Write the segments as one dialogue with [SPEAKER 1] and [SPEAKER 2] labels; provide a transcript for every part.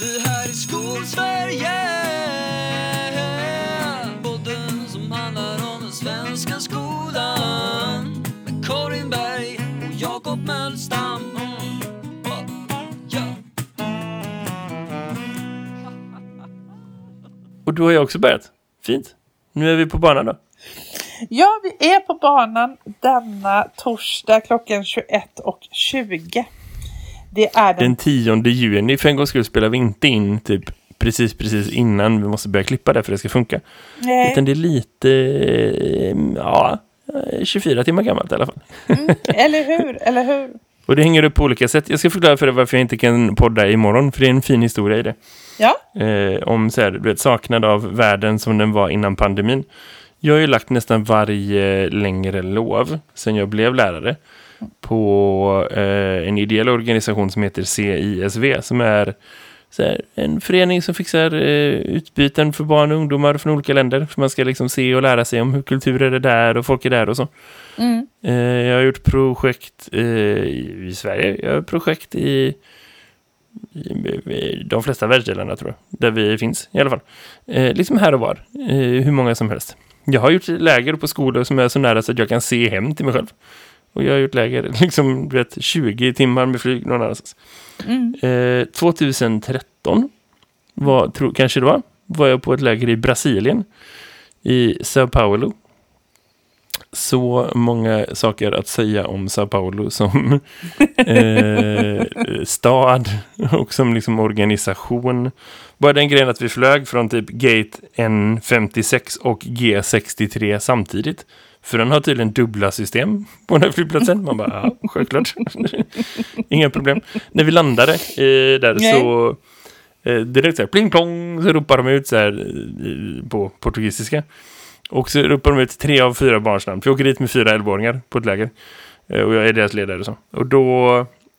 [SPEAKER 1] Det här är Skolsverige Podden som handlar om den svenska skolan Med Karin Berg och Jakob Mölstam.
[SPEAKER 2] Och du har jag också börjat. Fint. Nu är vi på banan då.
[SPEAKER 3] Ja, vi är på banan denna torsdag klockan 21.20. Det är den...
[SPEAKER 2] Den 10 juni, för en gång skulle spelar vi inte in typ precis, precis innan vi måste börja klippa det för att det ska funka.
[SPEAKER 3] Nej,
[SPEAKER 2] Utan det är lite, eh, ja, 24 timmar gammalt i alla fall.
[SPEAKER 3] eller hur? Eller hur?
[SPEAKER 2] Och det hänger upp på olika sätt. Jag ska förklara för dig varför jag inte kan podda imorgon, för det är en fin historia i det.
[SPEAKER 3] Ja,
[SPEAKER 2] eh, om så här, du vet, saknad av världen som den var innan pandemin. Jag har ju lagt nästan varje längre lov sedan jag blev lärare på eh, en ideell organisation som heter CISV som är här, en förening som fixar eh, utbyten för barn och ungdomar från olika länder. För man ska liksom se och lära sig om hur kulturer är där och folk är där och så.
[SPEAKER 3] mm.
[SPEAKER 2] Eh, jag har gjort projekt eh, i, i Sverige. Jag har projekt i, i, i de flesta världsdelarna tror jag. Där vi finns i alla fall. Eh, liksom här och var. Eh, hur många som helst. Jag har gjort läger på skolor som är så nära så att jag kan se hem till mig själv. Och jag har gjort läger liksom vet, 20 timmar med flyg någon annanstans.
[SPEAKER 3] Mm.
[SPEAKER 2] Eh, 2013 var, tro, kanske det var, var jag på ett läger i Brasilien. I Sao Paulo. Så många saker att säga om Sao Paulo som eh, stad och som liksom organisation. Bara den grejen att vi flög från typ gate N56 och G63 samtidigt. För den har tydligen dubbla system på den här flygplatsen. Man bara, ja, självklart. Inga problem. När vi landade eh, där
[SPEAKER 3] Nej.
[SPEAKER 2] så eh, direkt så här, pling plong, så ropar de ut så här eh, på portugisiska. Och så ropar de ut tre av fyra barns namn. För jag åker dit med fyra 11-åringar på ett läger. Eh, Och jag är deras ledare och så. Och då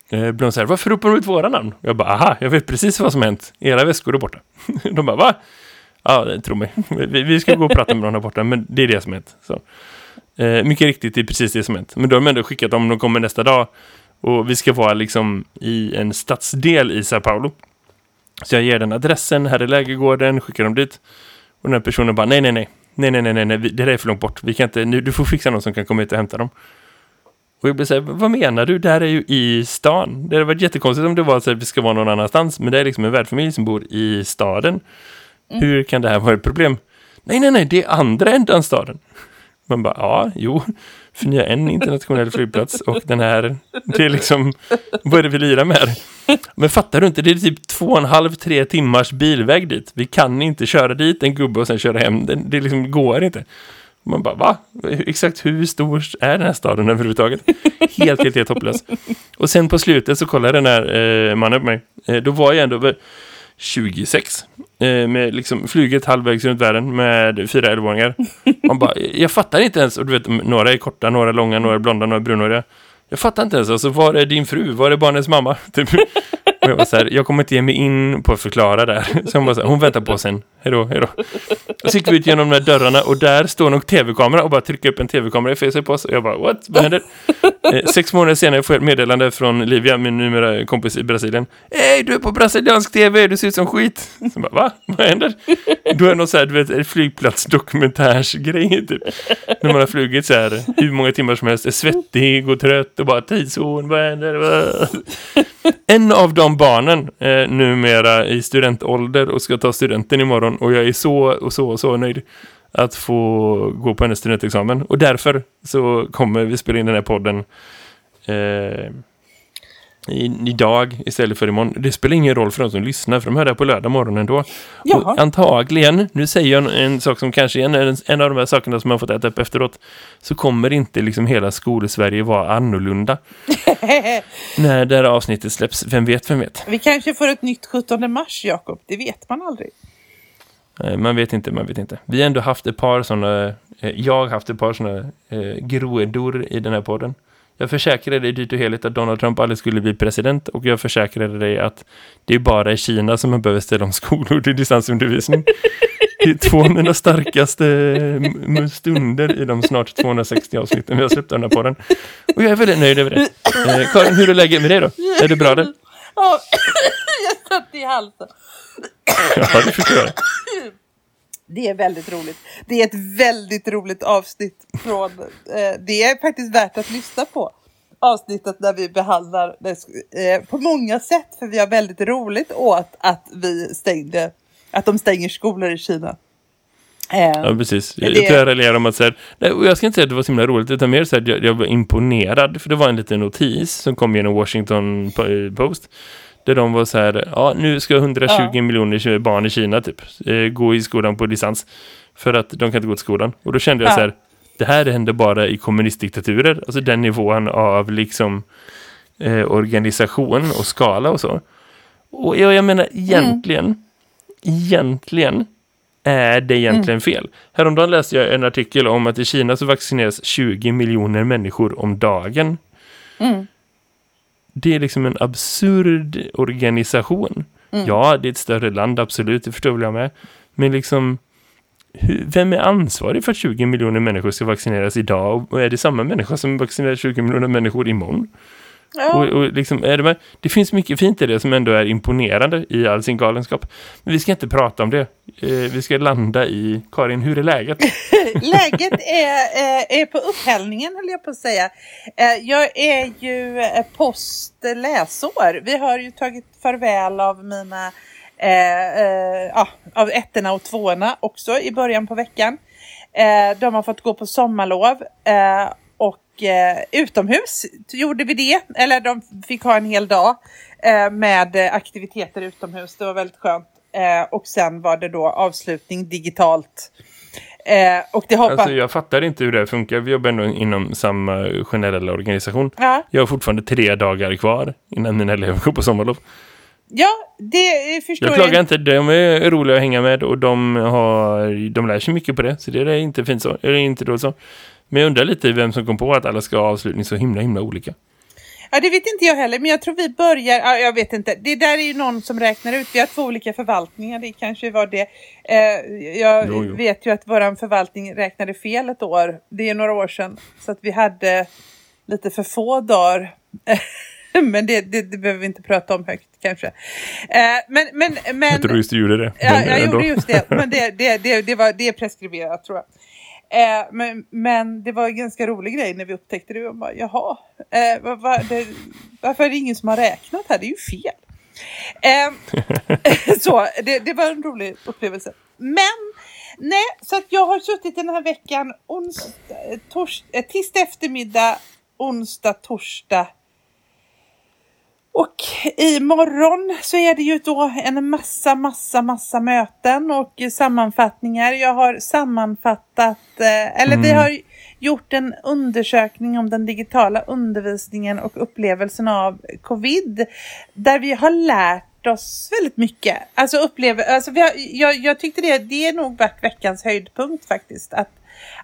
[SPEAKER 2] eh, blir de så här, varför ropar de ut våra namn? Jag bara, aha, jag vet precis vad som hänt. Era väskor är borta. de bara, va? Ja, tror mig. Vi, vi ska gå och prata med dem där borta, men det är det som hänt. Så. Eh, mycket riktigt, det är precis det som hänt. Men då har de ändå skickat dem, de kommer nästa dag. Och vi ska vara liksom i en stadsdel i Sao Paulo. Så jag ger den adressen, här är lägergården, skickar dem dit. Och den här personen bara, nej, nej, nej. Nej, nej, nej, nej, det där är för långt bort. Vi kan inte, nu, du får fixa någon som kan komma hit och hämta dem. Och jag blir så här, vad menar du? Det här är ju i stan. Det hade varit jättekonstigt om det var så att vi ska vara någon annanstans. Men det är liksom en värdfamilj som bor i staden. Hur kan det här vara ett problem? Nej, nej, nej, det är andra ändan staden. Man bara, ja, jo. För ni har en internationell flygplats och den här, det är liksom, vad är det vi lirar med? Men fattar du inte, det är typ två och en halv, tre timmars bilväg dit. Vi kan inte köra dit en gubbe och sen köra hem. Det, det liksom går inte. Man bara, va? Exakt hur stor är den här staden överhuvudtaget? Helt, helt, helt hopplös. Och sen på slutet så kollade den här eh, mannen på mig. Eh, då var jag ändå 26. Eh, med liksom flyget halvvägs runt världen med fyra 11 Man bara, jag fattar inte ens. Och du vet, några är korta, några är långa, några är blonda, några är brunhåriga. Jag fattar inte ens. Alltså, var är din fru? Var är barnens mamma? Typ. Och jag var så här, jag kommer inte ge mig in på att förklara där. Så hon bara så här, hon väntar på sin Hejdå, hejdå. Och så gick vi ut genom de där dörrarna och där står nog tv-kamera och bara trycker upp en tv-kamera i facet på oss. Och jag bara, what? Vad händer? Eh, sex månader senare får jag ett meddelande från Livia, min numera kompis i Brasilien. Hej, du är på brasiliansk tv, du ser ut som skit. Så jag bara, va? Vad händer? Då är det någon så här, du vet, flygplatsdokumentärsgrej typ. När man har flugit så här hur många timmar som helst, är svettig och trött och bara tidszon, vad händer? Va? En av de barnen eh, numera i studentålder och ska ta studenten imorgon och jag är så och så och så nöjd att få gå på hennes studentexamen. Och därför så kommer vi spela in den här podden eh, i, idag istället för imorgon. Det spelar ingen roll för de som lyssnar för de hör det på lördag morgon ändå.
[SPEAKER 3] Jaha.
[SPEAKER 2] Och antagligen, nu säger jag en, en sak som kanske är en, en av de här sakerna som man fått äta upp efteråt, så kommer inte liksom hela skolsverige vara annorlunda när det här avsnittet släpps. Vem vet, vem vet?
[SPEAKER 3] Vi kanske får ett nytt 17 mars, Jakob. Det vet man aldrig.
[SPEAKER 2] Eh, man vet inte, man vet inte. Vi har ändå haft ett par sådana, eh, jag har haft ett par sådana eh, grodor i den här podden. Jag försäkrade dig dyrt och heligt att Donald Trump aldrig skulle bli president och jag försäkrade dig att det är bara i Kina som man behöver ställa om skolor till distansundervisning. Det är två av mina starkaste eh, stunder i de snart 260 avsnitten vi har släppt den här podden. Och jag är väldigt nöjd över det. Eh, Karin, hur är läget med dig då? Är det bra där?
[SPEAKER 3] Ja, jag satt i halsen.
[SPEAKER 2] Ja, det förstår jag.
[SPEAKER 3] Det är väldigt roligt. Det är ett väldigt roligt avsnitt från... Eh, det är faktiskt värt att lyssna på. Avsnittet där vi behandlar eh, på många sätt. För vi har väldigt roligt åt att vi stängde... Att de stänger skolor i Kina. Eh,
[SPEAKER 2] Ja, precis. Jag,
[SPEAKER 3] Det-
[SPEAKER 2] jag tror jag raljerar om att så här, nej, jag ska inte säga att det var så himla roligt, utan mer så här, jag, jag var imponerad, för det var en liten notis som kom genom Washington Po- Post, där de var så här, ja, nu ska 120
[SPEAKER 3] Ja.
[SPEAKER 2] miljoner barn i Kina typ eh, gå i skolan på distans, för att de kan inte gå till skolan. Och då kände jag
[SPEAKER 3] Ja.
[SPEAKER 2] så här, det här händer bara i kommunistdiktaturer, alltså den nivån av liksom eh, organisation och skala och så. Och jag, jag menar egentligen, egentligen är det egentligen fel. Häromdagen läste jag en artikel om att i Kina så vaccineras 20 miljoner människor om dagen.
[SPEAKER 3] Mm.
[SPEAKER 2] Det är liksom en absurd organisation. Ja, det är ett större land, absolut, det förstår väl jag med. Men liksom, hur, vem är ansvarig för att 20 miljoner människor ska vaccineras idag? Och är det samma människa som vaccinerar 20 miljoner människor imorgon?
[SPEAKER 3] Ja.
[SPEAKER 2] Och, och liksom, är det, med, det finns mycket fint i det som ändå är imponerande i all sin galenskap. Men vi ska inte prata om det. Eh, vi ska landa i, Karin, hur är läget?
[SPEAKER 3] Läget är, eh, är på upphällningen höll jag på att säga. Eh, jag är ju eh, post läsår. Vi har ju tagit farväl av mina eh, eh, av ettorna och tvåorna också i början på veckan. Eh, de har fått gå på sommarlov eh, och eh, utomhus gjorde vi det. Eller de fick ha en hel dag eh, med aktiviteter utomhus. Det var väldigt skönt. Eh, och sen var det då avslutning digitalt. Eh, och det hoppas...
[SPEAKER 2] Alltså, jag fattar inte hur det funkar. Vi jobbar ändå inom samma generella organisation.
[SPEAKER 3] ja,
[SPEAKER 2] Jag har fortfarande tre dagar kvar innan mina elever går på sommarlov.
[SPEAKER 3] ja, det eh, förstår
[SPEAKER 2] Jag klagar inte, de är roliga att hänga med och de, har, de lär sig mycket på det. Så det är inte fint så, eller inte då så. Men jag undrar lite vem som kom på att alla ska ha avslutning så himla himla olika.
[SPEAKER 3] Ja, det vet inte jag heller, men jag tror vi börjar, ja, jag vet inte, det där är ju någon som räknar ut, vi har två olika förvaltningar, det kanske var det. Eh, jag
[SPEAKER 2] Jo, jo.
[SPEAKER 3] vet ju att våran förvaltning räknade fel ett år, det är några år sedan, så att vi hade lite för få dagar. men det, det, det behöver vi inte prata om högt kanske. Eh, men, men, men...
[SPEAKER 2] Jag tror just du gjorde det.
[SPEAKER 3] Ja, jag
[SPEAKER 2] ändå.
[SPEAKER 3] gjorde just det. Men det, det, det, det, var, det är preskriberat tror jag. Eh, men, men det var en ganska rolig grej när vi upptäckte det. Och bara, Jaha, eh, var, var det, varför är det ingen som har räknat här? Det är ju fel. Eh, så det, det var en rolig upplevelse. Men nej, så att jag har suttit den här veckan ons, eh, tors, eh, tisdag eftermiddag, onsdag, torsdag och imorgon så är det ju då en massa, massa, massa möten och sammanfattningar. Jag har sammanfattat, eh, eller vi har gjort en undersökning om den digitala undervisningen och upplevelsen av covid. Där vi har lärt oss väldigt mycket. Alltså uppleve, alltså vi har, jag, jag tyckte det, det är nog varit veckans höjdpunkt faktiskt. Att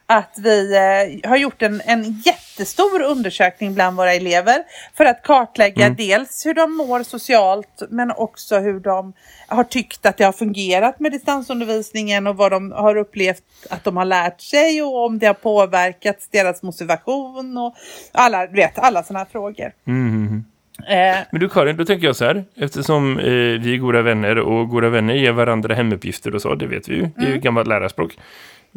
[SPEAKER 3] att vi eh, har gjort en, en jättestor undersökning bland våra elever för att kartlägga dels hur de mår socialt men också hur de har tyckt att det har fungerat med distansundervisningen och vad de har upplevt att de har lärt sig och om det har påverkat deras motivation och alla, vet, alla sådana här frågor. Eh,
[SPEAKER 2] Men du Karin, då tänker jag så här. Eftersom eh, vi är goda vänner och goda vänner ger varandra hemuppgifter och så, det vet vi ju. Det är ju gammalt lärarspråk.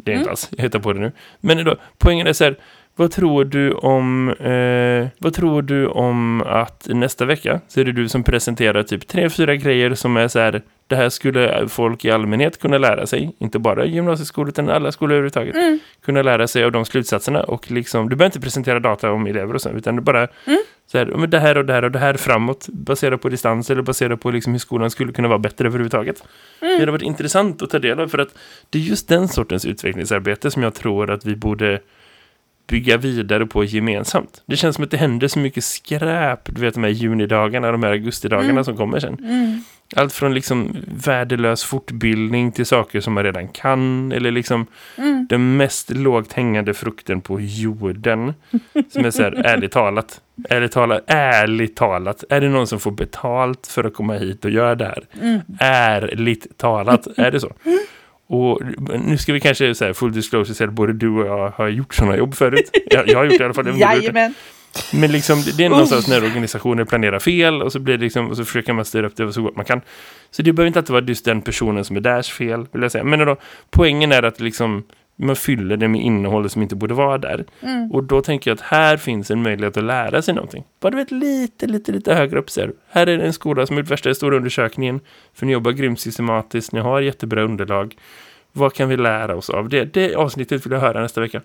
[SPEAKER 2] Det är inte alls, jag hittar på det nu. Men då, poängen är så här. Vad tror du om eh, vad tror du om att nästa vecka så är det du som presenterar typ tre, fyra grejer som är så här det här skulle folk i allmänhet kunna lära sig, inte bara i gymnasieskolan utan alla skolor överhuvudtaget, kunna lära sig av de slutsatserna och liksom, du behöver inte presentera data om elever och så, utan du bara så här, men det här och det här och det här framåt baserat på distans eller baserat på liksom hur skolan skulle kunna vara bättre överhuvudtaget. Det hade varit intressant att ta del av för att det är just den sortens utvecklingsarbete som jag tror att vi borde bygga vidare på gemensamt. Det känns som att det händer så mycket skräp, du vet de här junidagarna, de här augustidagarna som kommer sen. Allt från liksom värdelös fortbildning till saker som man redan kan eller liksom den mest lågt hängande frukten på jorden som är så här, ärligt talat ärligt talat, ärligt talat är det någon som får betalt för att komma hit och göra det här? Ärligt talat, är det så? Och nu ska vi kanske säga full disclosure säga att både du och jag har gjort sådana jobb förut. Jag, jag har gjort det i alla fall.
[SPEAKER 3] jajamän.
[SPEAKER 2] Men liksom, det är någonstans när organisationer planerar fel och så blir det liksom, och så försöker man styra upp det så gott man kan. Så det behöver inte alltid vara just den personen som är därs fel, vill jag säga. Men då, poängen är att liksom man fyller det med innehåll som inte borde vara där.
[SPEAKER 3] Mm.
[SPEAKER 2] Och då tänker jag att här finns en möjlighet att lära sig någonting. Bara du vet lite, lite, lite högre upp så här. Är en skola som är värsta stora undersökningen. För ni jobbar grymt systematiskt, ni har jättebra underlag. Vad kan vi lära oss av det? Det avsnittet vill jag höra nästa vecka.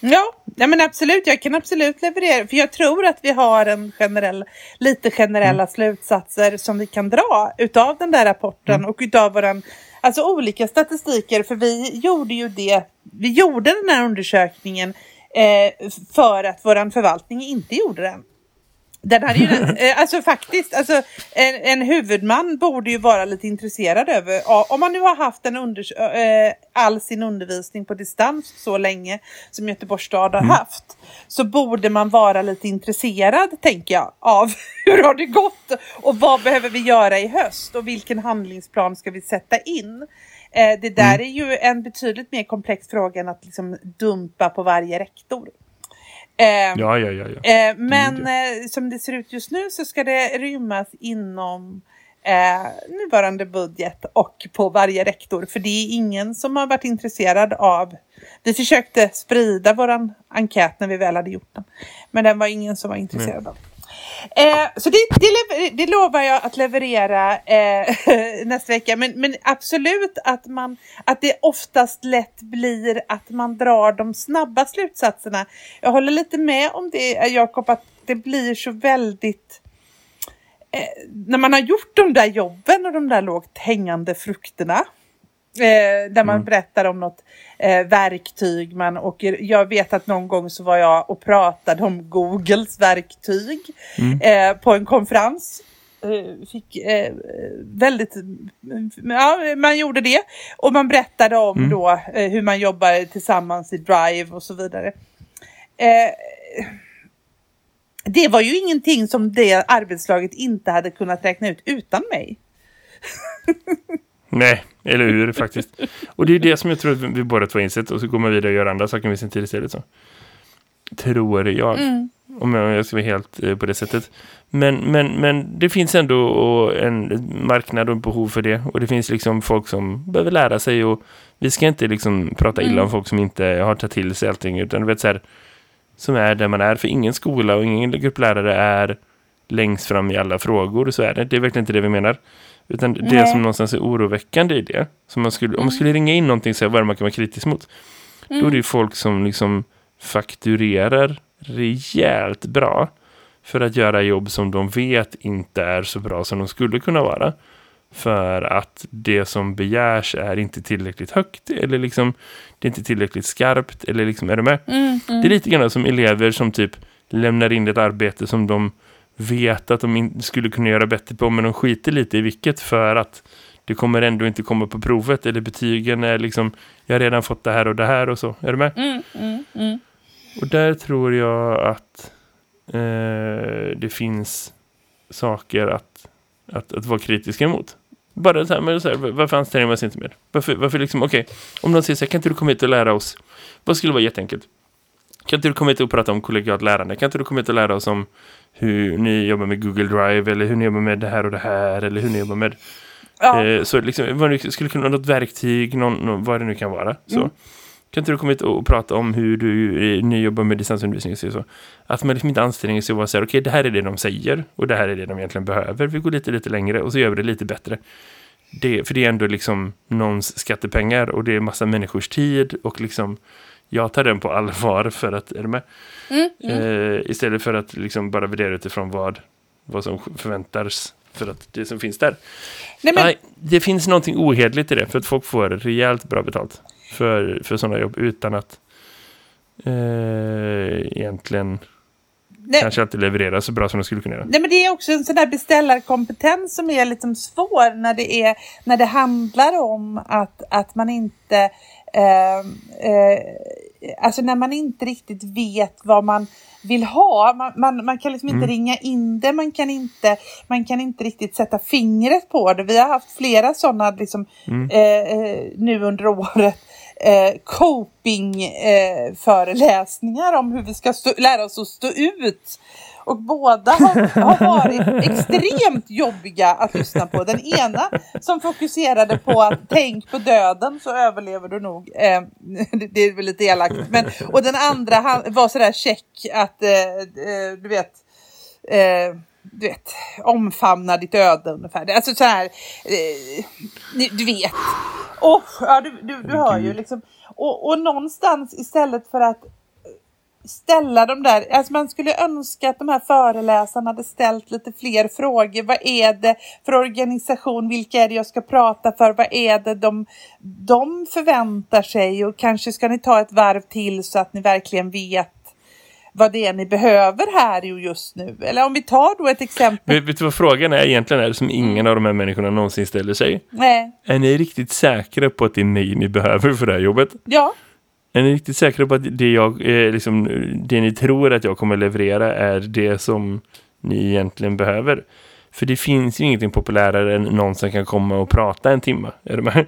[SPEAKER 3] Ja, ja men absolut. Jag kan absolut leverera. För jag tror att vi har en generell, lite generella slutsatser som vi kan dra utav den där rapporten och utav våran, alltså olika statistiker. För vi gjorde ju det, vi gjorde den här undersökningen eh, för att våran förvaltning inte gjorde den. Den hade ju, eh, alltså faktiskt, alltså en, en huvudman borde ju vara lite intresserad över, om man nu har haft en unders eh, all sin undervisning på distans så länge som Göteborgs stad har haft, så borde man vara lite intresserad, tänker jag, av hur har det gått och vad behöver vi göra i höst och vilken handlingsplan ska vi sätta in? Eh, det där är ju en betydligt mer komplex fråga än att liksom dumpa på varje rektor. Eh,
[SPEAKER 2] Ja, ja, ja. ja.
[SPEAKER 3] Eh, men eh, som det ser ut just nu så ska det rymmas inom eh, nuvarande budget och på varje rektor. För det är ingen som har varit intresserad av... Vi försökte sprida våran enkät när vi väl hade gjort den. Men den var ingen som var intresserad av. Eh, så det, det, lever- det lovar jag att leverera eh, nästa vecka. Men, men absolut att, man, att det oftast lätt blir att man drar de snabba slutsatserna. Jag håller lite med om det Jakob, att det blir så väldigt... Eh, när man har gjort de där jobben och de där lågt hängande frukterna. Eh, där man berättar om något eh, verktyg man åker. Jag vet att någon gång så var jag och pratade om Googles verktyg eh, på en konferens. Eh, fick eh, väldigt, ja man gjorde det. Och man berättade om då eh, hur man jobbar tillsammans i Drive och så vidare. Det var ju ingenting som det arbetslaget inte hade kunnat räkna ut utan mig.
[SPEAKER 2] Nej, eller hur faktiskt. Och det är det som jag tror att vi båda två har insett. Och så går man vidare och gör andra saker med sin tid istället. Så. Tror jag. Jag, om jag ska vara helt eh, på det sättet. Men, men, men det finns ändå en marknad och ett behov för det. Och det finns liksom folk som behöver lära sig. Och vi ska inte liksom prata illa om folk som inte har tagit till sig allting. Utan du vet så här, som är där man är. För ingen skola och ingen grupp lärare är längst fram i alla frågor. Så är det. Det är verkligen inte det vi menar. Utan det
[SPEAKER 3] Nej.
[SPEAKER 2] som någonstans är oroväckande i det. Som man skulle, Om man skulle ringa in någonting och säga vad det man kan vara kritisk mot. Då är det ju folk som liksom fakturerar rejält bra för att göra jobb som de vet inte är så bra som de skulle kunna vara. För att det som begärs är inte tillräckligt högt eller liksom det är inte tillräckligt skarpt eller liksom är du med? Det är lite grann som elever som typ lämnar in ett arbete som de vet att de skulle kunna göra bättre på men de skiter lite i vilket för att det kommer ändå inte komma på provet eller betygen är liksom jag har redan fått det här och det här och så. Är du med? Och där tror jag att eh, det finns saker att, att, att vara kritiska emot. Bara så här, men så här varför anstränger man sig inte mer? Varför, varför liksom, okej, om någon säger så här, kan inte du komma hit och lära oss? Vad skulle vara jätteenkelt? Kan inte du komma hit och prata om kollegialt lärande? Kan inte du komma hit och lära oss om hur ni jobbar med Google Drive eller hur ni jobbar med det här och det här eller hur ni jobbar med
[SPEAKER 3] Ja.
[SPEAKER 2] Eh, så liksom, vad det skulle kunna vara något verktyg, någon, någon, vad det nu kan vara. Så.
[SPEAKER 3] Mm.
[SPEAKER 2] Kan inte du komma hit och, prata om hur du eh, ni jobbar med distansundervisning och så? Att man liksom inte anstränger sig och här, okej det här är det de säger och det här är det de egentligen behöver. Vi går lite, lite längre och så gör vi det lite bättre. Det, för det är ändå liksom någons skattepengar och det är massa människors tid och liksom jag tar den på allvar för att, är du med? Eh, istället för att liksom bara värdera utifrån vad, vad som förväntas för att det som finns där.
[SPEAKER 3] Nej, men,
[SPEAKER 2] Nej, det finns någonting ohederligt i det för att folk får rejält bra betalt för, för sådana jobb utan att eh, egentligen
[SPEAKER 3] nej,
[SPEAKER 2] kanske alltid leverera så bra som de skulle kunna göra.
[SPEAKER 3] Nej men det är också en sån där beställarkompetens som är liksom svår när det, är, när det handlar om att, att man inte eh, eh, alltså när man inte riktigt vet vad man vill ha. Man, man, man kan liksom inte ringa in det, man kan inte, man kan inte riktigt sätta fingret på det. Vi har haft flera sådana liksom, eh, eh, nu under året eh, coping eh, föreläsningar om hur vi ska stå, lära oss att stå ut. Och båda har, har varit extremt jobbiga att lyssna på. Den ena som fokuserade på att tänk på döden så överlever du nog. Eh, det, är väl lite elakt. Men, och den andra han, var sådär check att eh, eh, du vet eh, du vet, omfamna ditt öde ungefär. Alltså så här, eh, du vet. Och, ja, du, du, du hör ju liksom. Och, och någonstans istället för att ställa de där, alltså man skulle önska att de här föreläsarna hade ställt lite fler frågor. Vad är det för organisation? Vilka är det jag ska prata för? Vad är det de, de förväntar sig? Och kanske ska ni ta ett varv till så att ni verkligen vet vad det är ni behöver här just nu. Eller om vi tar då ett exempel.
[SPEAKER 2] Vet, vet du vad frågan är egentligen är som ingen av de här människorna någonsin ställer sig?
[SPEAKER 3] Nej.
[SPEAKER 2] Är ni riktigt säkra på att det är mig ni behöver för det här jobbet?
[SPEAKER 3] Ja.
[SPEAKER 2] Är ni riktigt säkra på att det, jag, eh, liksom, det ni tror att jag kommer leverera är det som ni egentligen behöver? För det finns ju ingenting populärare än någon som kan komma och prata en timme. Är det med?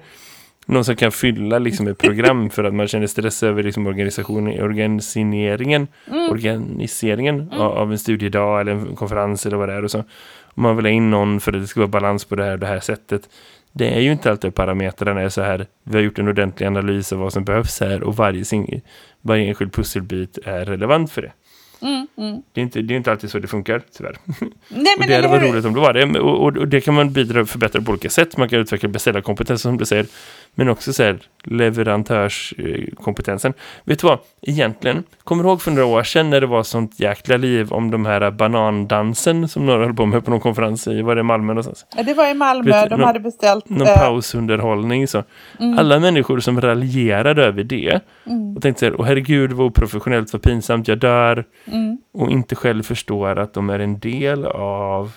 [SPEAKER 2] Någon som kan fylla liksom ett program för att man känner stress över liksom organisationen, organiseringen, organiseringen Av, av en studiedag eller en konferens eller vad det är. Och så. Om man vill ha in någon för att det ska vara balans på det här, det här sättet. Det är ju inte alltid parametrarna är så här. Vi har gjort en ordentlig analys av vad som behövs här och varje, varje enskild pusselbit är relevant för det.
[SPEAKER 3] Mm, mm.
[SPEAKER 2] Det är, inte, det är inte alltid så det funkar, tyvärr.
[SPEAKER 3] Nej,
[SPEAKER 2] Och
[SPEAKER 3] men
[SPEAKER 2] det hade varit roligt om det var det. Och, och, och det kan man bidra och förbättra på olika sätt. Man kan utveckla beställarkompetens som du säger. Men också så här, leverantörskompetensen. Vet du vad? Egentligen, kommer du ihåg för några år sedan när det var sånt jäkla liv om de här banandansen som några höll på med på någon konferens i, var det Malmö någonstans?
[SPEAKER 3] Ja, det var i Malmö,
[SPEAKER 2] du,
[SPEAKER 3] de
[SPEAKER 2] någon-
[SPEAKER 3] hade beställt.
[SPEAKER 2] Någon
[SPEAKER 3] eh,
[SPEAKER 2] pausunderhållning så. Alla människor som raljerade över det
[SPEAKER 3] mm,
[SPEAKER 2] och tänkte så här, åh herregud vad oprofessionellt, vad pinsamt, jag dör.
[SPEAKER 3] Mm,
[SPEAKER 2] och inte själv förstår att de är en del av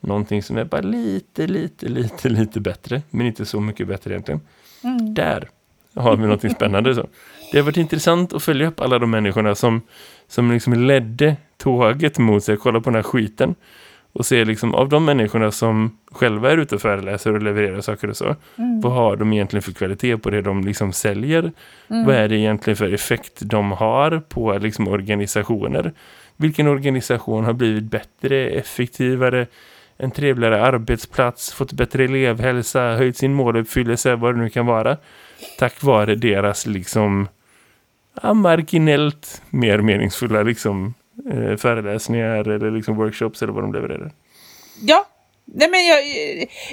[SPEAKER 2] någonting som är bara lite, lite, lite, lite bättre. Men inte så mycket bättre egentligen.
[SPEAKER 3] mm.
[SPEAKER 2] Där har vi någonting spännande. Så. Det har varit intressant att följa upp alla de människorna som, som liksom ledde tåget mot sig. Kolla på den här skiten. Och se liksom av de människorna som själva är ute och föreläser och levererar saker och så.
[SPEAKER 3] Mm.
[SPEAKER 2] Vad har de egentligen för kvalitet på det de liksom säljer? Vad är det egentligen för effekt de har på liksom organisationer? Vilken organisation har blivit bättre, effektivare, en trevligare arbetsplats, fått bättre elevhälsa, höjt sin måluppfyllelse, vad det nu kan vara. Tack vare deras liksom ja, marginellt mer meningsfulla liksom eh, föreläsningar eller liksom workshops eller vad de levererar.
[SPEAKER 3] Ja, nej men jag,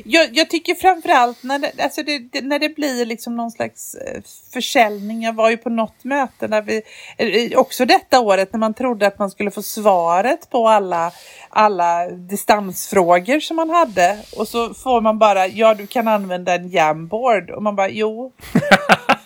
[SPEAKER 3] jag, jag tycker framförallt när det, alltså det, det, när det blir liksom någon slags eh, försäljning. Jag var ju på något möte där vi, eh, också detta året när man trodde att man skulle få svaret på alla, alla distansfrågor som man hade. Och så får man bara, ja du kan använda en Jamboard. Och man bara, jo.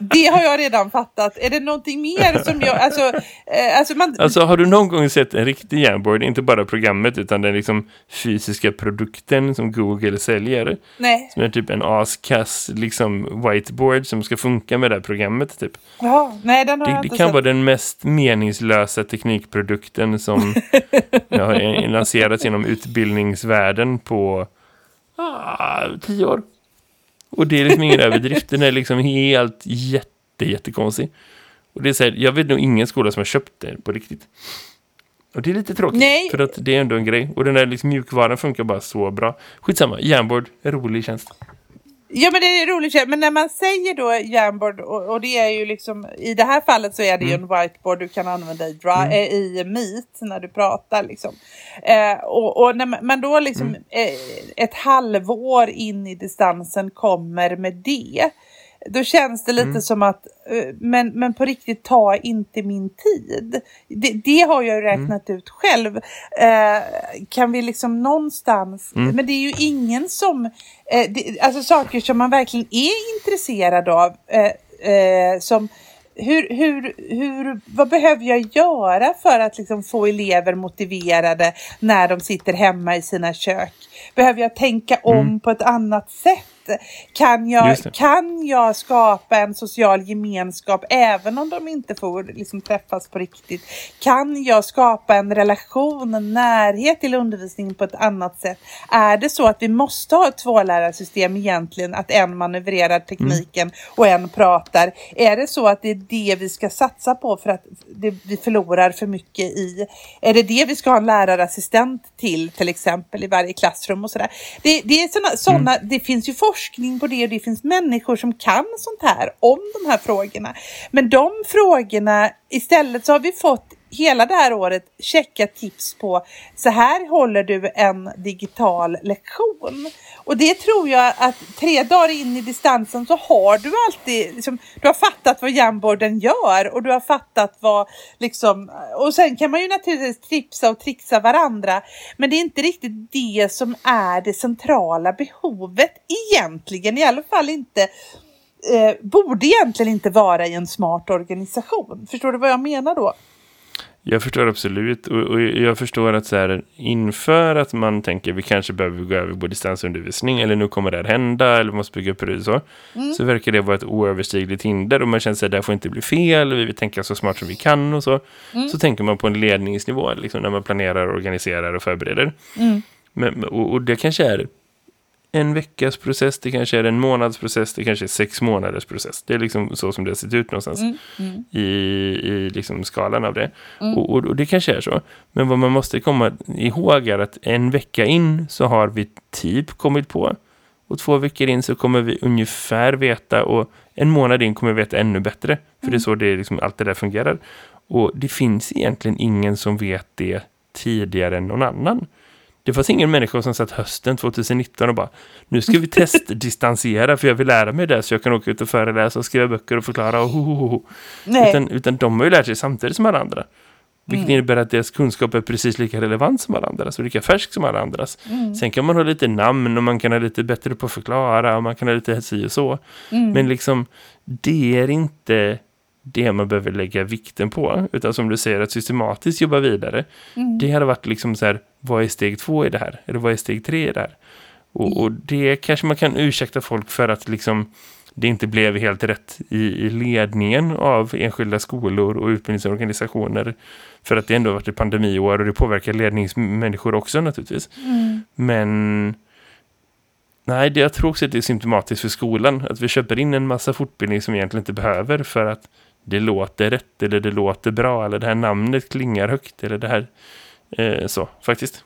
[SPEAKER 3] Det har jag redan fattat. Är det någonting mer som jag, alltså, eh, alltså man,
[SPEAKER 2] Alltså har du någon gång sett en riktig Jamboard, inte bara programmet utan den liksom fysiska produkten som Google säljer?
[SPEAKER 3] nej,
[SPEAKER 2] Som är typ en askass liksom whiteboard som ska funka med det här programmet typ.
[SPEAKER 3] ja, nej den har
[SPEAKER 2] Det,
[SPEAKER 3] jag
[SPEAKER 2] det
[SPEAKER 3] inte
[SPEAKER 2] kan
[SPEAKER 3] sett.
[SPEAKER 2] vara den mest meningslösa teknikprodukten som ja, har lanserats genom utbildningsvärlden på ah, tio år. Och det är liksom ingen överdrift. Den är liksom helt jätte, jättekonstig. Och det är så här, jag vet nog ingen skola som har köpt det på riktigt. Och det är lite tråkigt.
[SPEAKER 3] Nej.
[SPEAKER 2] För att det är ändå en grej. Och den där liksom mjukvaran funkar bara så bra. Skitsamma, Jamboard, rolig tjänst.
[SPEAKER 3] Ja men det är roligt, men när man säger då Jamboard och, och det är ju liksom i det här fallet så är det ju en whiteboard du kan använda i, dra, eh, i Meet när du pratar liksom. Eh, och, och när man, man då liksom eh, ett halvår in i distansen kommer med det. Då känns det lite som att, eh, men, men på riktigt ta inte min tid. Det, det har jag ju räknat ut själv. Eh, kan vi liksom någonstans, men det är ju ingen som, eh, det, alltså saker som man verkligen är intresserad av. Eh, eh, som hur, hur, hur, vad behöver jag göra för att liksom få elever motiverade när de sitter hemma i sina kök? Behöver jag tänka om på ett annat sätt? Kan jag, kan jag skapa en social gemenskap även om de inte får liksom, träffas på riktigt? Kan jag skapa en relation, en närhet till undervisningen på ett annat sätt? Är det så att vi måste ha ett tvålärarsystem egentligen, att en manövrerar tekniken och en pratar? Är det så att det är det vi ska satsa på för att det, vi förlorar för mycket i? Är det det vi ska ha en lärarassistent till till exempel i varje klassrum och sådär? Det, det, är såna, såna, det finns ju forskning forskning på det och det finns människor som kan sånt här om de här frågorna. Men de frågorna, istället så har vi fått hela det här året checka tips på så här håller du en digital lektion. Och det tror jag att tre dagar in i distansen så har du alltid, liksom, du har fattat vad Jamboarden gör och du har fattat vad liksom, och sen kan man ju naturligtvis tripsa och trixa varandra. Men det är inte riktigt det som är det centrala behovet egentligen, i alla fall inte eh, borde egentligen inte vara i en smart organisation. Förstår du vad jag menar då?
[SPEAKER 2] Jag förstår absolut och, och jag förstår att så här, inför att man tänker vi kanske behöver gå över på distansundervisning eller nu kommer det här hända eller vi måste bygga upp det så, så verkar det vara ett oöverstigligt hinder och man känner sig att det här får inte bli fel vi vill tänka så smart som vi kan och så. Så tänker man på en ledningsnivå liksom, när man planerar, organiserar och förbereder. Men, och, och det kanske är en veckas process, det kanske är en månads process, det kanske är sex månaders process. Det är liksom så som det har sett ut någonstans i, i liksom skalan av det. Och, och, och det kanske är så. Men vad man måste komma ihåg är att en vecka in så har vi typ kommit på. Och två veckor in så kommer vi ungefär veta och en månad in kommer vi veta ännu bättre. För det är så det liksom, allt det där fungerar. Och det finns egentligen ingen som vet det tidigare än någon annan. Det fanns ingen människa som satt hösten 2019 och bara nu ska vi testdistansera för jag vill lära mig det så jag kan åka ut och föreläsa och skriva böcker och förklara och ho, ho, ho, ho.
[SPEAKER 3] Nej.
[SPEAKER 2] Utan, utan de har ju lärt sig samtidigt som alla andra. Vilket innebär att deras kunskap är precis lika relevant som alla andras och lika färsk som alla andras. Sen kan man ha lite namn och man kan ha lite bättre på att förklara och man kan ha lite si och så. Men liksom, det är inte det man behöver lägga vikten på. Utan som du säger, att systematiskt jobba vidare. Det hade varit liksom så här, vad är steg två i det här? Eller vad är steg tre i det här? Och, och det kanske man kan ursäkta folk för att liksom det inte blev helt rätt i, ledningen av enskilda skolor och utbildningsorganisationer. För att det ändå varit ett pandemiår och det påverkar ledningsmänniskor också naturligtvis. Men nej, det, jag tror också att det är symptomatiskt för skolan. Att vi köper in en massa fortbildning som vi egentligen inte behöver för att det låter rätt eller det låter bra eller det här namnet klingar högt eller det här eh, så faktiskt.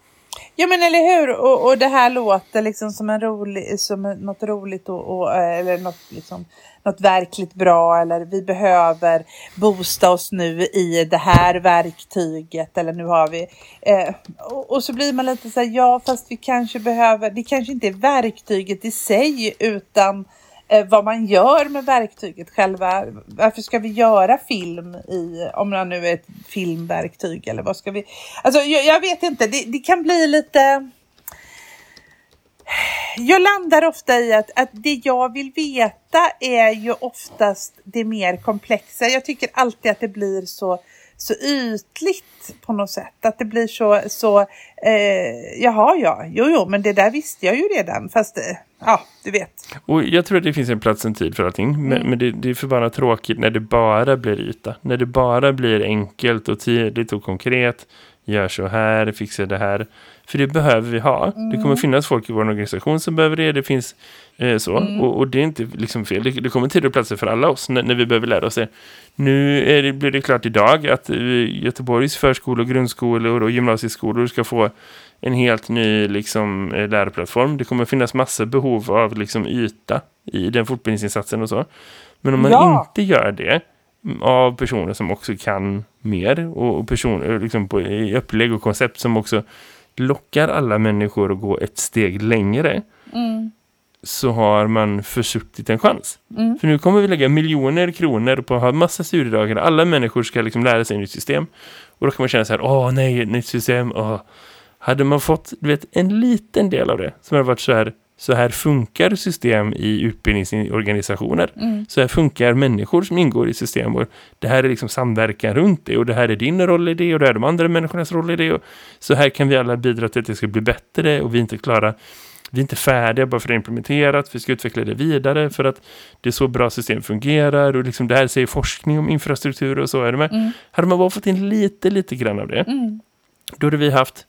[SPEAKER 3] Ja men eller hur och, och det här låter liksom som en rolig, som något roligt och, och, eh, eller något liksom något verkligt bra eller vi behöver boosta oss nu i det här verktyget eller nu har vi eh, och, och så blir man lite så här ja fast vi kanske behöver det kanske inte är verktyget i sig utan eh, Eh, vad man gör med verktyget själva. Varför ska vi göra film i, om det nu är ett filmverktyg eller vad ska vi? Alltså jag, jag vet inte, det, det kan bli lite jag landar ofta i att, att det jag vill veta är ju oftast det mer komplexa. Jag tycker alltid att det blir så, så ytligt på något sätt. Att det blir så, så eh, jaha ja, jo jo, men det där visste jag ju redan. Fast, eh, ja, du vet.
[SPEAKER 2] Och jag tror att det finns en plats en tid för allting. Men, men det, det är förbannat tråkigt när det bara blir yta. När det bara blir enkelt och tydligt och konkret. Gör så här, fixa det här. För det behöver vi ha. Det kommer finnas folk i vår organisation som behöver det. Det finns eh, så. Och, och det är inte liksom fel. Det, det kommer tid och platser för alla oss när, när vi behöver lära oss det. Nu är det, blir det klart idag att eh, Göteborgs förskolor, grundskolor och gymnasieskolor ska få en helt ny liksom, eh, lärplattform. Det kommer finnas massa behov av liksom, yta i den fortbildningsinsatsen och så. Men om man
[SPEAKER 3] Ja.
[SPEAKER 2] inte gör det mm, av personer som också kan mer och personer liksom, på, i upplägg och koncept som också lockar alla människor att gå ett steg längre så har man försuttit en chans. För nu kommer vi lägga miljoner kronor på att ha massa studiedagar. Alla människor ska liksom lära sig ett nytt system. Och då kan man känna så här, åh nej, ett nytt system. Åh. Hade man fått du vet, en liten del av det som har varit så här, så här funkar system i utbildningsorganisationer. Så här funkar människor som ingår i system. Och det här är liksom samverkan runt det. Och det här är din roll i det. Och det här är de andra människornas roll i det. Och så här kan vi alla bidra till att det ska bli bättre. Och vi är inte klara vi är inte färdiga bara för det är implementerat. Vi ska utveckla det vidare för att det är så bra system fungerar. Och liksom det här säger forskning om infrastruktur och så är det med.
[SPEAKER 3] Mm.
[SPEAKER 2] Hade man bara fått in lite, lite grann av det.
[SPEAKER 3] Mm.
[SPEAKER 2] Då hade vi haft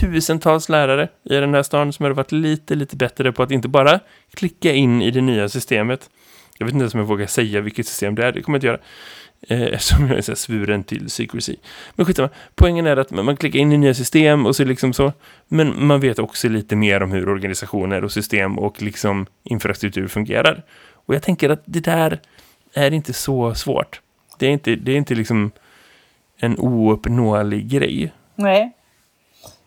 [SPEAKER 2] tusentals lärare i den här stan som hade varit lite, lite bättre på att inte bara klicka in i det nya systemet. Jag vet inte ens om jag vågar säga vilket system det är. Det kommer jag inte göra. Eh, eftersom jag är så svuren till secrecy. Men skitsamma. Poängen är att man man klickar in i nya system och så liksom så. Men man vet också lite mer om hur organisationer och system och liksom infrastruktur fungerar. Och jag tänker att det där är inte så svårt. Det är inte, det är inte liksom en ouppnåelig grej.
[SPEAKER 3] Nej.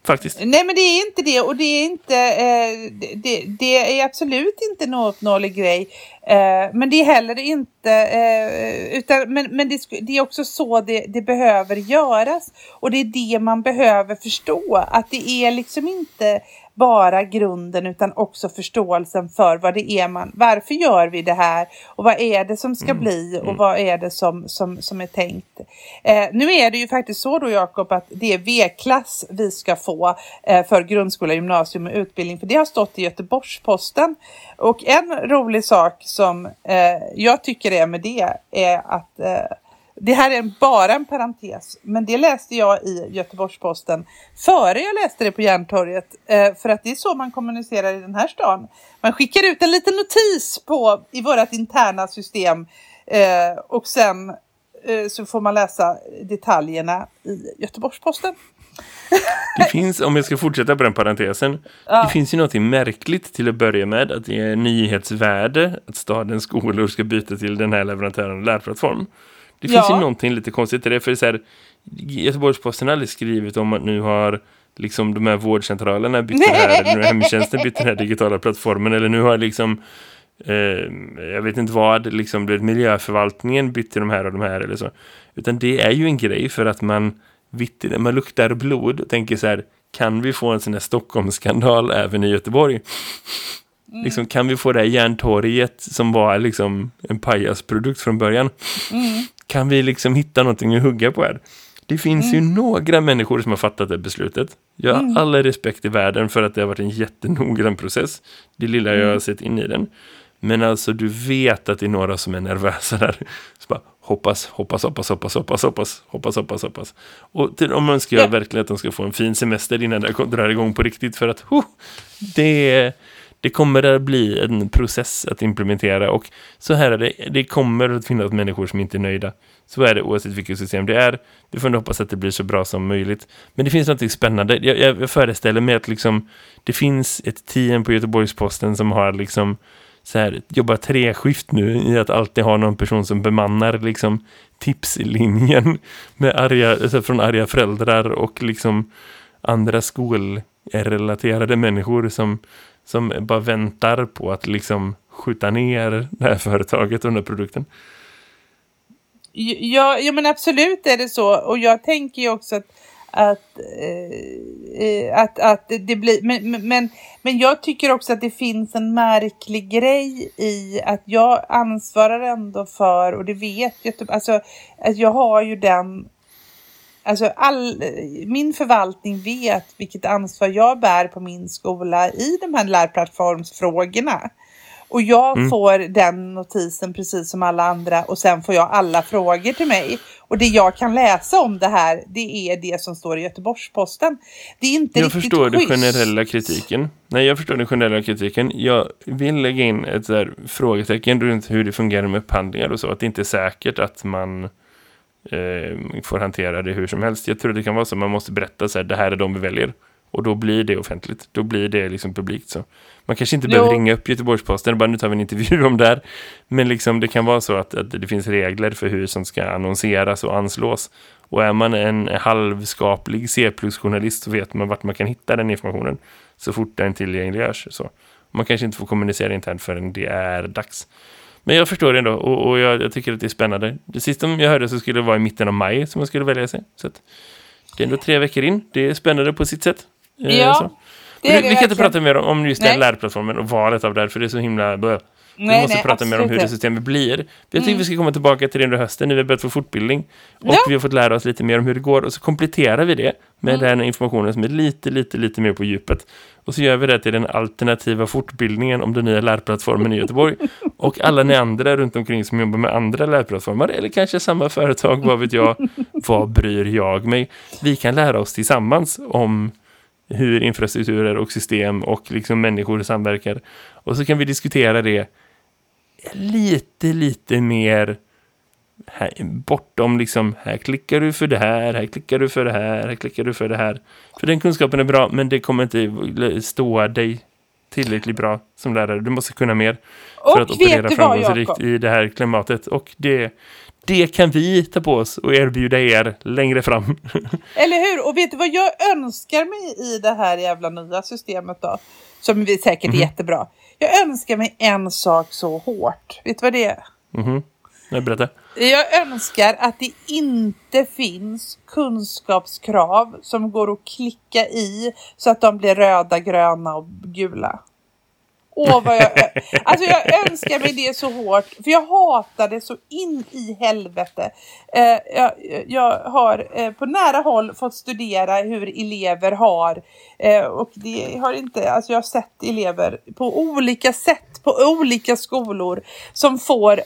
[SPEAKER 2] Faktiskt.
[SPEAKER 3] Nej men det är inte det och det är inte eh, det, det är absolut inte en ouppnåelig grej. Eh, men det är heller inte eh, utan men, men det, det är också så det, det behöver göras och det är det man behöver förstå att det är liksom inte bara grunden utan också förståelsen för vad det är man, varför gör vi det här? Och vad är det som ska bli? Och vad är det som, som, som är tänkt. Eh, nu är det ju faktiskt så då Jakob att det är V-klass vi ska få eh, för grundskola, gymnasium och utbildning. För det har stått i Göteborgs-Posten. Och en rolig sak som eh, jag tycker är med det är att eh, det här är bara en parentes, men det läste jag i Göteborgs-Posten före jag läste det på Järntorget. Eh, för att det är så man kommunicerar i den här stan. Man skickar ut en liten notis på, i vårt interna system eh, och sen eh, så får man läsa detaljerna i Göteborgs-Posten.
[SPEAKER 2] Det finns, om jag ska fortsätta på den parentesen, det finns ju något märkligt till att börja med, att det är nyhetsvärde att stadens skolor ska byta till den här leverantören och lärplattform. Det finns
[SPEAKER 3] Ja.
[SPEAKER 2] ju någonting lite konstigt i det, för så här, Göteborgs-Posten har aldrig skrivit om att nu har liksom de här vårdcentralerna bytt den här, nu har hemtjänsten bytt den här digitala plattformen, eller nu har liksom eh, jag vet inte vad, liksom det miljöförvaltningen bytt till de här och de här eller så. Utan det är ju en grej för att man vitt, man luktar blod och tänker så här, kan vi få en sån här Stockholmsskandal även i Göteborg? Liksom, kan vi få det här järntorget som var liksom en pajasprodukt från början? Kan vi liksom hitta någonting att hugga på här? Det finns ju några människor som har fattat det beslutet. Jag har alla respekt i världen för att det har varit en jättenoggrann process. Det lilla jag har sett in i den. Men alltså du vet att det är några som är nervösa där. Så bara, hoppas, hoppas, hoppas, hoppas, hoppas, hoppas, hoppas, hoppas, hoppas. Och till, om man ska göra verkligen att de ska få en fin semester innan det drar igång på riktigt. För att huh, det, det kommer att bli en process att implementera. Och så här är det, det kommer att finnas människor som inte är nöjda. Så är det oavsett vilket system det är. Vi får ändå hoppas att det blir så bra som möjligt. Men det finns något spännande. Jag, jag, jag föreställer mig att liksom, det finns ett team på Göteborgs-Posten som har liksom så här, jobbar treskift nu i att alltid ha någon person som bemannar liksom tipslinjen med arga, alltså från arga föräldrar och liksom andra skolrelaterade människor som, som bara väntar på att liksom skjuta ner det här företaget och den här produkten.
[SPEAKER 3] Ja, ja men absolut är det så. Och jag tänker ju också att, att, eh, eh, att, att det blir... Men, men- men, men jag tycker också att det finns en märklig grej i att jag ansvarar ändå för, och det vet jag, typ, alltså att jag har ju den... Alltså all, min förvaltning vet vilket ansvar jag bär på min skola i de här lärplattformsfrågorna. Och jag får den notisen precis som alla andra och sen får jag alla frågor till mig. Och det jag kan läsa om det här, det är det som står i Göteborgs-Posten. Det är inte
[SPEAKER 2] Jag
[SPEAKER 3] riktigt
[SPEAKER 2] förstår den
[SPEAKER 3] schysst.
[SPEAKER 2] generella kritiken. Nej, jag förstår den generella kritiken. Jag vill lägga in ett där frågetecken runt hur det fungerar med upphandlingar och så. Att det inte är säkert att man eh, får hantera det hur som helst. Jag tror det kan vara så att man måste berätta så här, det här är de vi väljer. Och då blir det offentligt. Då blir det liksom publikt så. Man kanske inte
[SPEAKER 3] Jo.
[SPEAKER 2] behöver ringa upp Göteborgs-Posten och bara nu tar vi en intervju om det här. Men liksom det kan vara så att, att det finns regler för hur som ska annonseras och anslås. Och är man en halvskaplig C-plus-journalist så vet man vart man kan hitta den informationen så fort den tillgängliggörs. Så. Man kanske inte får kommunicera internt förrän det är dags. Men jag förstår det ändå och, och jag, jag tycker att det är spännande. Det sista jag hörde så skulle det vara i mitten av maj som man skulle välja sig. Så det är ändå tre veckor in. Det är spännande på sitt sätt. Eh,
[SPEAKER 3] Ja,
[SPEAKER 2] så.
[SPEAKER 3] det är det
[SPEAKER 2] vi kan inte prata mer om, om just den lärplattformen och valet av det, för det är så himla... blö. Vi
[SPEAKER 3] Nej,
[SPEAKER 2] måste
[SPEAKER 3] nej,
[SPEAKER 2] prata mer om hur det systemet blir. Jag tycker vi ska komma tillbaka till det under hösten när vi har börjat få fortbildning. Och
[SPEAKER 3] Ja.
[SPEAKER 2] vi har fått lära oss lite mer om hur det går. Och så kompletterar vi det med den informationen som är lite, lite, lite mer på djupet. Och så gör vi det till den alternativa fortbildningen om den nya lärplattformen i Göteborg. Och alla ni andra runt omkring som jobbar med andra lärplattformar. Eller kanske samma företag, vad vet jag. Vad bryr jag mig? Vi kan lära oss tillsammans om hur infrastrukturer och system och liksom människor samverkar. Och så kan vi diskutera det lite, lite mer här, bortom liksom, här klickar du för det här, här klickar du för det här, här klickar du för det här. För den kunskapen är bra, men det kommer inte stå dig tillräckligt bra som lärare. Du måste kunna mer för att
[SPEAKER 3] Och
[SPEAKER 2] operera framgångsrikt i det här klimatet. Och det, det kan vi ta på oss och erbjuda er längre fram.
[SPEAKER 3] Eller hur? Och vet du vad jag önskar mig i det här jävla nya systemet då? Som vi säkert är jättebra. Jag önskar mig en sak så hårt. Vet du vad det är?
[SPEAKER 2] Mhm. Jag berättar.
[SPEAKER 3] Jag önskar att det inte finns kunskapskrav som går att klicka i så att de blir röda, gröna och gula. Åh, vad jag, alltså jag önskar mig det så hårt, för jag hatar det så in i helvete. Eh, jag, jag har eh, på nära håll fått studera hur elever har, eh, och det har inte, alltså jag har sett elever på olika sätt på olika skolor som får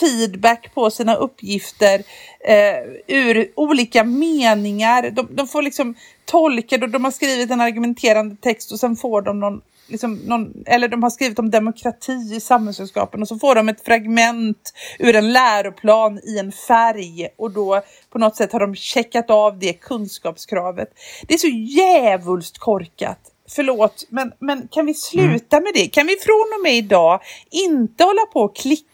[SPEAKER 3] feedback på sina uppgifter eh, ur olika meningar. De, de får liksom tolka, de, de har skrivit en argumenterande text och sen får de någon Liksom någon, eller de har skrivit om demokrati i samhällskunskapen och så får de ett fragment ur en läroplan i en färg och då på något sätt har de checkat av det kunskapskravet. Det är så jävulst korkat. Förlåt, men, men kan vi sluta med det? Kan vi från och med idag inte hålla på och klicka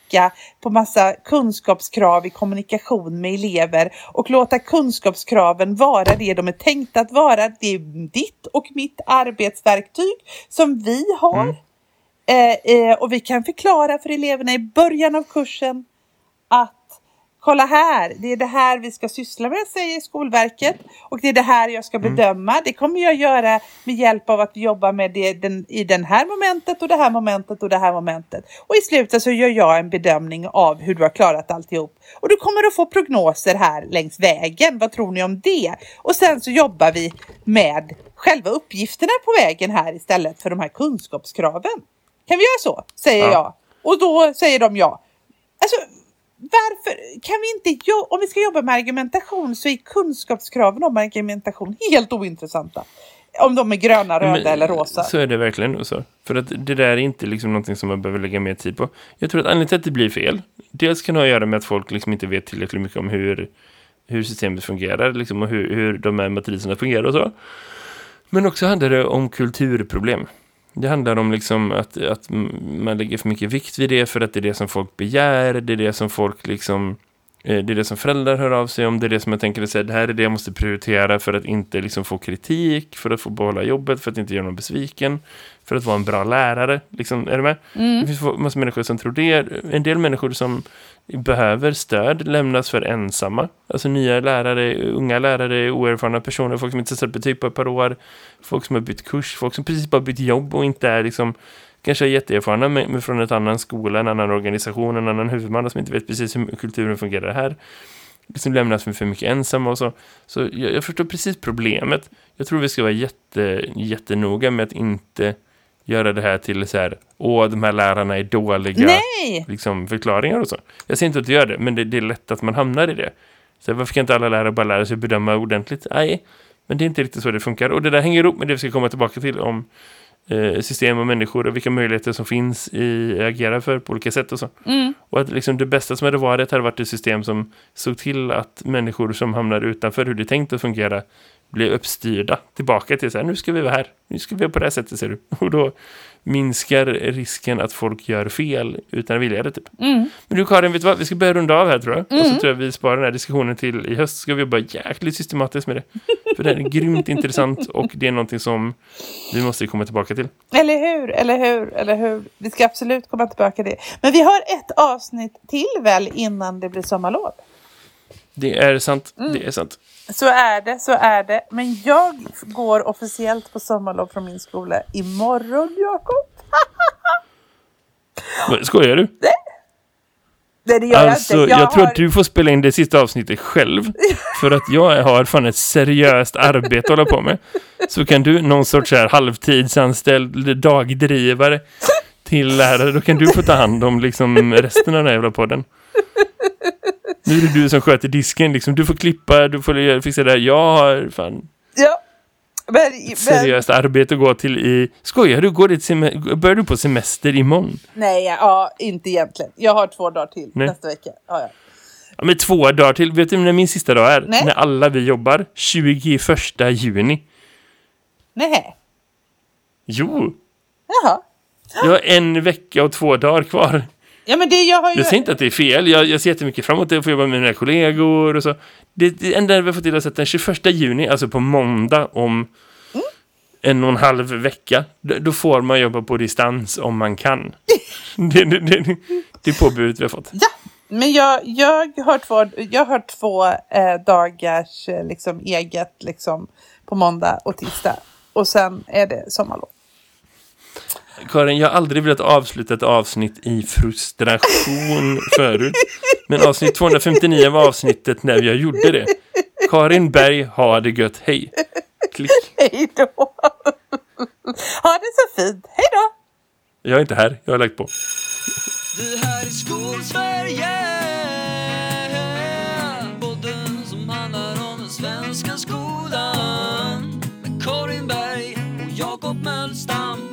[SPEAKER 3] på massa kunskapskrav i kommunikation med elever och låta kunskapskraven vara det de är tänkta att vara. Det är ditt och mitt arbetsverktyg som vi har. Eh, eh, och vi kan förklara för eleverna i början av kursen att kolla här, det är det här vi ska syssla med, säger Skolverket. Och det är det här jag ska bedöma. Det kommer jag göra med hjälp av att jobba med det den, i den här momentet och det här momentet och det här momentet. Och i slutet så gör jag en bedömning av hur du har klarat alltihop. Och du kommer att få prognoser här längs vägen. Vad tror ni om det? Och sen så jobbar vi med själva uppgifterna på vägen här istället för de här kunskapskraven. Kan vi göra så? Säger
[SPEAKER 2] Ja.
[SPEAKER 3] jag. Och då säger de ja. Alltså, varför kan vi inte, jo- om vi ska jobba med argumentation så är kunskapskraven om argumentation helt ointressanta. Om de är gröna, röda
[SPEAKER 2] Men
[SPEAKER 3] eller rosa.
[SPEAKER 2] Så är det verkligen nog så. För att det där är inte liksom någonting som man behöver lägga mer tid på. Jag tror att anledningen till att det blir fel, dels kan det ha att göra med att folk liksom inte vet tillräckligt mycket om hur, hur systemet fungerar liksom, och hur, hur de här matriserna fungerar och så. Men också handlar det om kulturproblem. Det handlar om liksom att, att man lägger för mycket vikt vid det för att det är det som folk begär, det är det som folk liksom det är det som föräldrar hör av sig om, det är det som jag tänker säga, det här är det jag måste prioritera för att inte liksom få kritik, för att få behålla jobbet, för att inte göra någon besviken, för att vara en bra lärare. Liksom, är du med? Det finns massa människor som tror det. En del människor som behöver stöd lämnas för ensamma. Alltså nya lärare, unga lärare, oerfarna personer, folk som inte satt betyg på ett par år, folk som har bytt kurs, folk som precis bara bytt jobb och inte är liksom kanske är jätteerfarna men, från en annan skola, en annan organisation, en annan huvudman som inte vet precis hur kulturen fungerar här. Liksom lämnas för mycket ensamma och så. Så jag, jag förstår precis problemet. Jag tror vi ska vara jätte, jättenoga med att inte göra det här till så här, åh, de här lärarna är dåliga
[SPEAKER 3] Nej!
[SPEAKER 2] liksom, förklaringar och så. Jag säger inte att du gör det, men det, det är lätt att man hamnar i det. Så varför kan inte alla lärare bara lära sig bedöma ordentligt? Nej, men det är inte riktigt så det funkar. Och det där hänger ihop med det vi ska komma tillbaka till om system och människor och vilka möjligheter som finns i att agera för på olika sätt och så.
[SPEAKER 3] Mm.
[SPEAKER 2] Och att liksom det bästa som hade varit hade varit ett system som såg till att människor som hamnar utanför hur det är tänkt att fungera blir uppstyrda tillbaka till så här, nu ska vi vara här, nu ska vi vara på det här sättet ser du. Och då minskar risken att folk gör fel utan att vilja det typ.
[SPEAKER 3] Mm.
[SPEAKER 2] Men du Karin, vet du vad? Vi ska börja runda av här tror jag. Och så tror jag vi sparar den här diskussionen till i höst. Ska vi jobba jäkligt systematiskt med det. För det är grymt intressant och det är någonting som vi måste komma tillbaka till.
[SPEAKER 3] Eller hur, eller hur, eller hur. Vi ska absolut komma tillbaka till det. Men vi har ett avsnitt till väl innan det blir sommarlov.
[SPEAKER 2] Det är sant, det är sant.
[SPEAKER 3] Så är det, så är det. Men jag går officiellt på sommarlov från min skola imorgon, Jakob.
[SPEAKER 2] Skojar du?
[SPEAKER 3] Nej, det gör
[SPEAKER 2] Alltså,
[SPEAKER 3] jag
[SPEAKER 2] jag,
[SPEAKER 3] inte.
[SPEAKER 2] tror
[SPEAKER 3] har...
[SPEAKER 2] att du får spela in det sista avsnittet själv. För att jag har fan ett seriöst arbete att hålla på med. Så kan du, någon sorts här halvtidsanställd dagdrivare till lärare, då kan du få ta hand om liksom resten av den här jävla podden. Nu är det du som sköter disken, liksom. Du får klippa, du får fixa det här. Jag har fan
[SPEAKER 3] Ja. Men, men,
[SPEAKER 2] seriöst arbete att gå till i... Skojar du? Går det börjar du på semester imorgon?
[SPEAKER 3] nej, ja, inte egentligen. Jag har två dagar till
[SPEAKER 2] Nej.
[SPEAKER 3] nästa vecka. Ja, ja.
[SPEAKER 2] Ja, men två dagar till. Vet du när min sista dag är?
[SPEAKER 3] Nej.
[SPEAKER 2] När alla vi jobbar. 21 juni.
[SPEAKER 3] Nej.
[SPEAKER 2] Jo,
[SPEAKER 3] Jaha.
[SPEAKER 2] jag har en vecka och två dagar kvar.
[SPEAKER 3] Ja, men det jag har ju...
[SPEAKER 2] Jag säger inte att det är fel. Jag, jag ser jättemycket fram emot det. Jag får jobba med mina kollegor och så. Det, det enda vi har fått till är att den 21 juni, alltså på måndag om en och en halv vecka, då, då får man jobba på distans om man kan. det, det, det, det är påbudet vi har fått.
[SPEAKER 3] Ja, men jag, jag har två, jag har två eh, dagars eh, liksom, eget liksom, på måndag och tisdag. Och sen är det sommarlov.
[SPEAKER 2] Karin, jag har aldrig velat avsluta ett avsnitt i frustration förut. Men avsnitt 259 var avsnittet när jag gjorde det. Karin Berg, ha det gött, hej. Klick.
[SPEAKER 3] Hej då! ha det så fint. Hej då!
[SPEAKER 2] Jag är inte här, jag har lagt på.
[SPEAKER 1] Det här är Skolsverige Podden som handlar om den svenska skolan Med Karin Berg och Jakob Mölstam